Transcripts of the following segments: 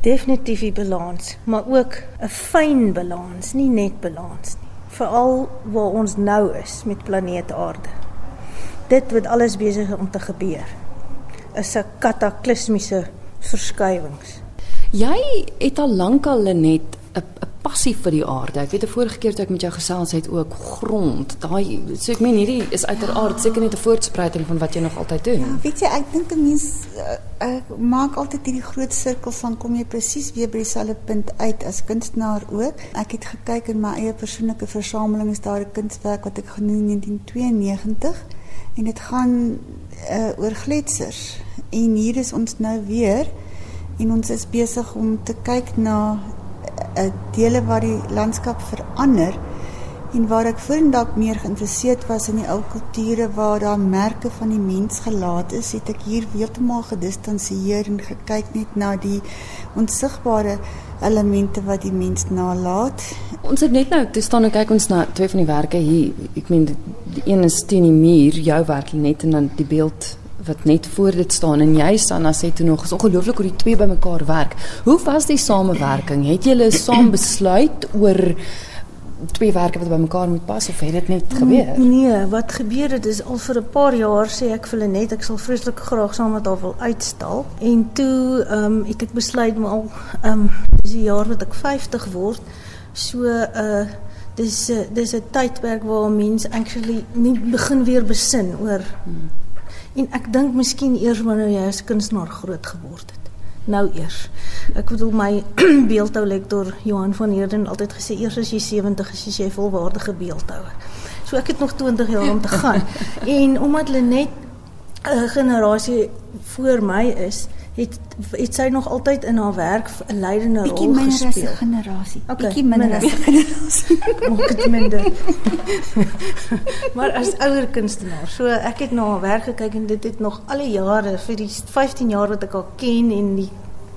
Definitief die balans, maar ook 'n fyn balans, nie net balans nie. Veral waar ons nou is met planeet Aarde. Dit wat alles besig om te gebeur is 'n kataklismiese verskywings. Jy het al lankal net 'n passie vir die aarde. Ek weet 'n vorige keer toe ek met jou gesels het ook grond. Daai so ek meen hierdie is uiteraard ja. seker net 'n voortspruiting van wat jy nog altyd doen. Ja, weet jy, ek dink 'n mens uh, ek maak altyd hierdie groot sirkels van kom jy presies weer by dieselfde punt uit as kunstenaar ook. Ek het gekyk in my eie persoonlike versameling is daar 'n kunswerk wat ek genoem in 1992 en dit gaan uh, oor gletsers. En hier is ons nou weer en ons is besig om te kyk na uh, dele waar die landskap verander en waar ek voordat meer geïnteresseerd was in die ou kulture waar daar merke van die mens gelaat is, het ek hier heeltemal gedistansieer en gekyk net na die onsigbare elemente wat die mens nalat. Ons het net nou te staan en kyk ons na twee van die werke hier. Ek meen die een is teen die muur, jou werk net en dan die beeld wat net voor dit staan en jy Sanna sê toe nog is ongelooflik hoe die twee bymekaar werk. Hoe was die samewerking? Het julle saam besluit oor twee werke wat bymekaar moet pas of het dit net gebeur? Nee, wat gebeur het is al vir 'n paar jaar sê ek vir hulle net ek sal vreeslik graag saam met haar wil uitstal en toe ehm um, het ek besluit maar al ehm um, dis die jaar wat ek 50 word. So uh dis uh, dis 'n tydperk waar mense actually nie begin weer besin oor hmm En ek dink miskien eers wanneer jy as kunstenaar groot geword het. Nou eers. Ek bedoel my beeldhou lektor Johan van Heerden altyd gesê eers as jy 70 is, is jy volwaardige beeldhouer. So ek het nog 20 jaar om te gaan. en omdat hulle net 'n generasie voor my is, het het sy nog altyd in haar werk 'n leidende rol gespeel. Bietjie minder as 'n generasie. Okay, Bietjie minder as 'n generasie. Maak dit minder. maar as ouer kunstenaar. So ek het na haar werk gekyk en dit het nog al die jare vir die 15 jaar wat ek haar ken en die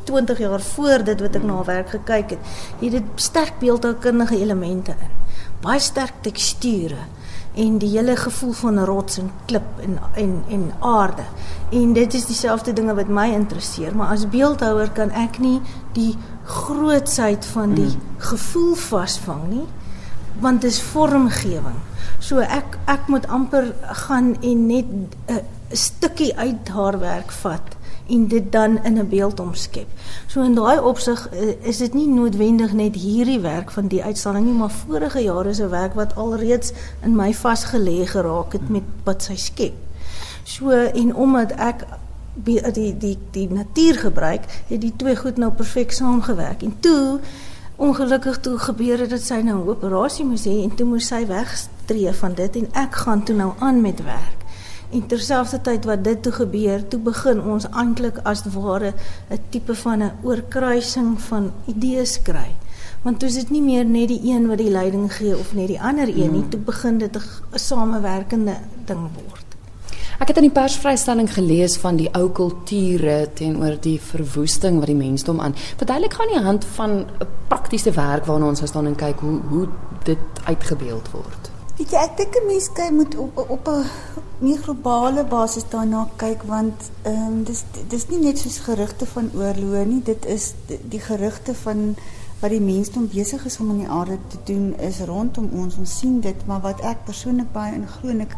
20 jaar voor dit wat ek na haar werk gekyk het, het dit sterk beeldhoukundige elemente in. Baie sterk teksture en die hele gevoel van rots en klip en en en aarde. En dit is dieselfde dinge wat my interesseer, maar as beeldhouer kan ek nie die grootsheid van die mm. gevoel vasvang nie, want dit is vormgewing. So ek ek moet amper gaan en net 'n stukkie uit haar werk vat en dit dan in 'n beeld omskep. So in daai opsig eh, is dit nie noodwendig net hierdie werk van die uitstalling nie, maar vorige jare se werk wat alreeds in my vasgelê geraak het met wat sy skep. So en omdat ek die die die, die natuur gebruik, het die twee goed nou perfek saamgewerk. En toe ongelukkig toe gebeur dit dat sy nou 'n operasie moes hê en toe moes sy wegstreef van dit en ek gaan toe nou aan met werk. En terselfdertyd wat dit toe gebeur, toe begin ons eintlik as ware 'n tipe van 'n oorkruising van idees kry. Want toe is dit nie meer net die een wat die leiding gee of net die ander een nie, hmm. toe begin dit 'n samewerkende ding word. Ek het in die persvrystelling gelees van die ou kulture teenoor die verwoesting wat die mensdom aan. Verduidelik gaan nie hand van 'n praktiese werk waarna ons staan en kyk hoe hoe dit uitgebeeld word. Weet jy, ek dink 'n mens kyk moet op op 'n meer globale basis daarna kyk want ehm um, dis dis nie net soos gerugte van oorlog nie, dit is die, die gerugte van wat die mensdom besig is om in die aarde te doen is rondom ons. Ons sien dit, maar wat ek persoonlik baie in glo en ek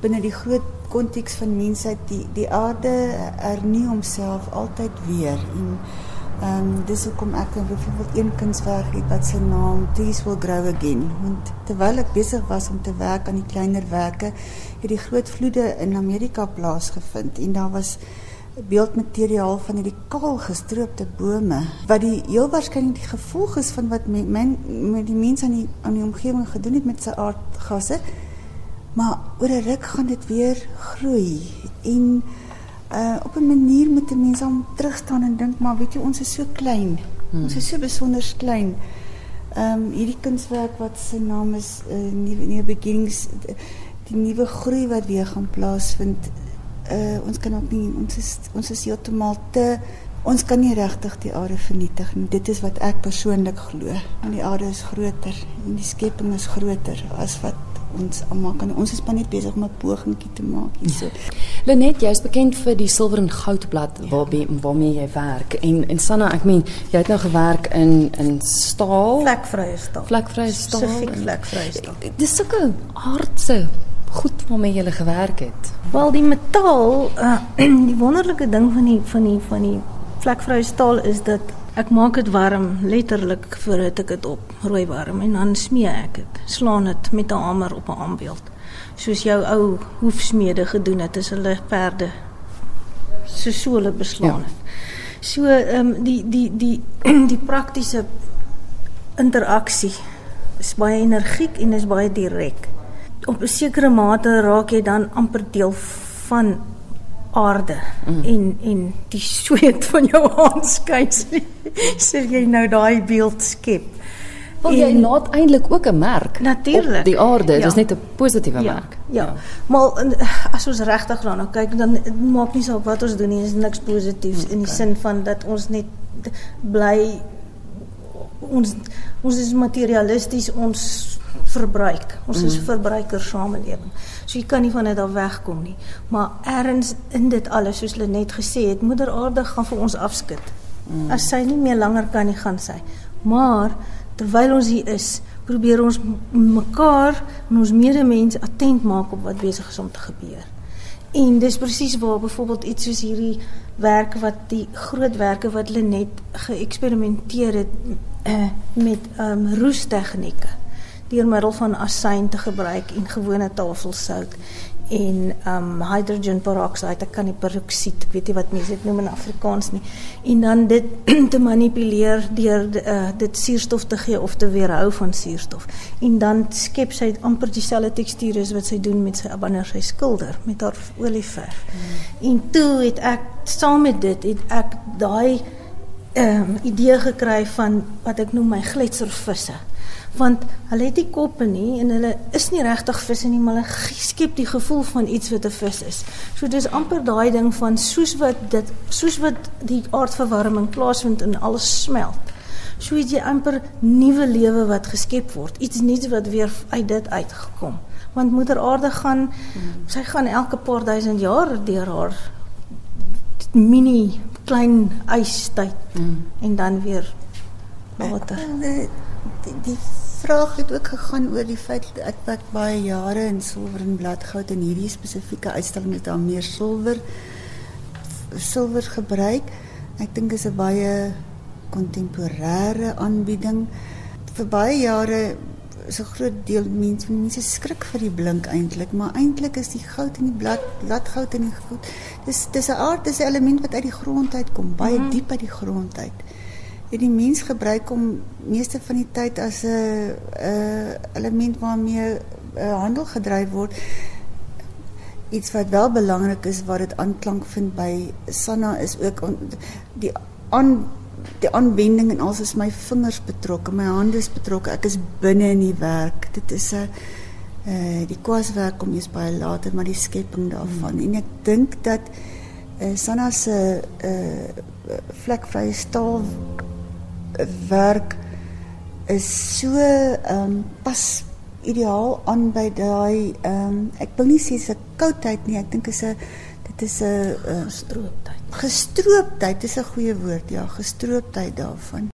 binne die groot konteks van mensheid die die aarde hernie homself altyd weer en um, dis hoekom ek byvoorbeeld een kunswerk het wat sy naam Trees Will Grow Again. Want terwyl ek besig was om te werk aan die kleiner werke, het die groot vloede in Amerika plaasgevind en daar was beeldmateriaal van hierdie kaal gestroopte bome wat die heel waarskynlik die gevolg is van wat men, men met die mense aan die aan die omgewing gedoen het met sy aardgasse. Maar oor 'n ruk gaan dit weer groei en uh op 'n manier moet 'n mens om terug staan en dink maar weet jy ons is so klein. Hmm. Ons is so besonder klein. Ehm um, hierdie kunswerk wat sy naam is uh nuwe nuwe beginnings die nuwe groei wat weer gaan plaasvind. Uh ons kan ook nie ons is ons is heeltemal te ons kan nie regtig die aarde vernietig nie. Dit is wat ek persoonlik glo. Want die aarde is groter en die skepping is groter as wat ons almal kan ons is maar net besig om 'n pogingkie te maak hierso. Lenet, jy is bekend vir die silwer en goudblad ja. waarmee waarmee jy werk en en Sanna, ek meen, jy het nou gewerk in in staal, vlekvrye staal. Vlekvrye staal. Spesifiek vlekvrye staal. Dis sulke aardse goed waarmee jy gewerk het. Wel die metaal, uh, die wonderlike ding van die van die van die vlekvrye staal is dat ek maak dit warm, letterlik voordat ek dit op rooi warm en dan smee ek dit. Slaan dit met 'n hamer op 'n aanbeeld. Soos jou ou hoefsmede gedoen het as hulle perde se sole beslaan het. Ja. So ehm um, die die die die praktiese interaksie is baie energiek en is baie direk. Op 'n sekere mate raak jy dan amper deel van aarde mm. en en die sweet van jou aanskyns sê jy nou daai beeld skep. Wil jy laat eintlik ook 'n merk natuurlik die aarde, ja. dis net 'n positiewe ja. merk. Ja. ja. Maar as ons regtig daarna kyk dan maak nie saak wat ons doen nie, is niks positiefs okay. in die sin van dat ons net bly ons ons is materialisties ons verbruik. Ons is mm. verbruiker samelewing. So jy kan nie van dit af wegkom nie. Maar ergens in dit alles soos hulle net gesê het, moeder aarde gaan vir ons afskud. Mm. As sy nie meer langer kan nie gaan sy. Maar terwyl ons hier is, probeer ons mekaar en ons medemens attent maak op wat besig is om te gebeur. En dis presies waar byvoorbeeld iets soos hierdie werk wat die groot werke wat hulle net geëksperimenteer het uh, met um, roestegnieke deur middel van asyn te gebruik en gewone tafelsout en um hydrogen peroxide, ek kan nie peroksied, ek weet nie wat mense dit noem in Afrikaans nie. En dan dit te manipuleer deur uh, dit suurstof te gee of te weerhou van suurstof. En dan skep sy amper dieselfde tekstuur as wat sy doen met sy wanneer sy skilder met haar olieverf. Hmm. En toe het ek saam met dit het ek daai um, idee gekry van wat ek noem my gletservisse want hulle het nie koppe nie en hulle is nie regtig visse nie maar hulle skep die gevoel van iets wat 'n vis is. So dis amper daai ding van soos wat dit soos wat die aardverwarming plaasvind en alles smelt. So het jy amper nuwe lewe wat geskep word, iets nuuts wat weer uit dit uitgekom. Want moeder aarde gaan hmm. sy gaan elke paar duisend jaar deur haar mini klein ystyd hmm. en dan weer later. Die, die vraag het ook gegaan oor die feit dat ek wat baie jare in silwer en bladgoud en hierdie spesifieke uitstalling het dan meer silwer silwer gebruik. Ek dink is 'n baie kontemporêre aanbieding. Vir baie jare 'n groot deel mense mense skrik vir die blink eintlik, maar eintlik is die goud in die blad bladgoud in die goed. Dis dis 'n aard, dis 'n element wat uit die grond uitkom, baie mm -hmm. diep uit die grond uit het die mens gebruik om meeste van die tyd as 'n 'n element waarmee 'n handel gedryf word. Iets wat wel belangrik is wat dit aanklank vind by Sanna is ook on, die aan die aanwending en alles is my vingers betrokke, my hande is betrokke. Ek is binne in die werk. Dit is 'n uh die kwaswerk kom eers baie later, maar die skepping daarvan. Hmm. En ek dink dat uh, Sanna se uh vlekvrye staal werk is so ehm um, pas ideaal aan by daai ehm um, ek wil nie sê se koudheid nie ek dink is 'n dit is 'n uh, gestrooptheid gestrooptheid is 'n goeie woord ja gestrooptheid daarvan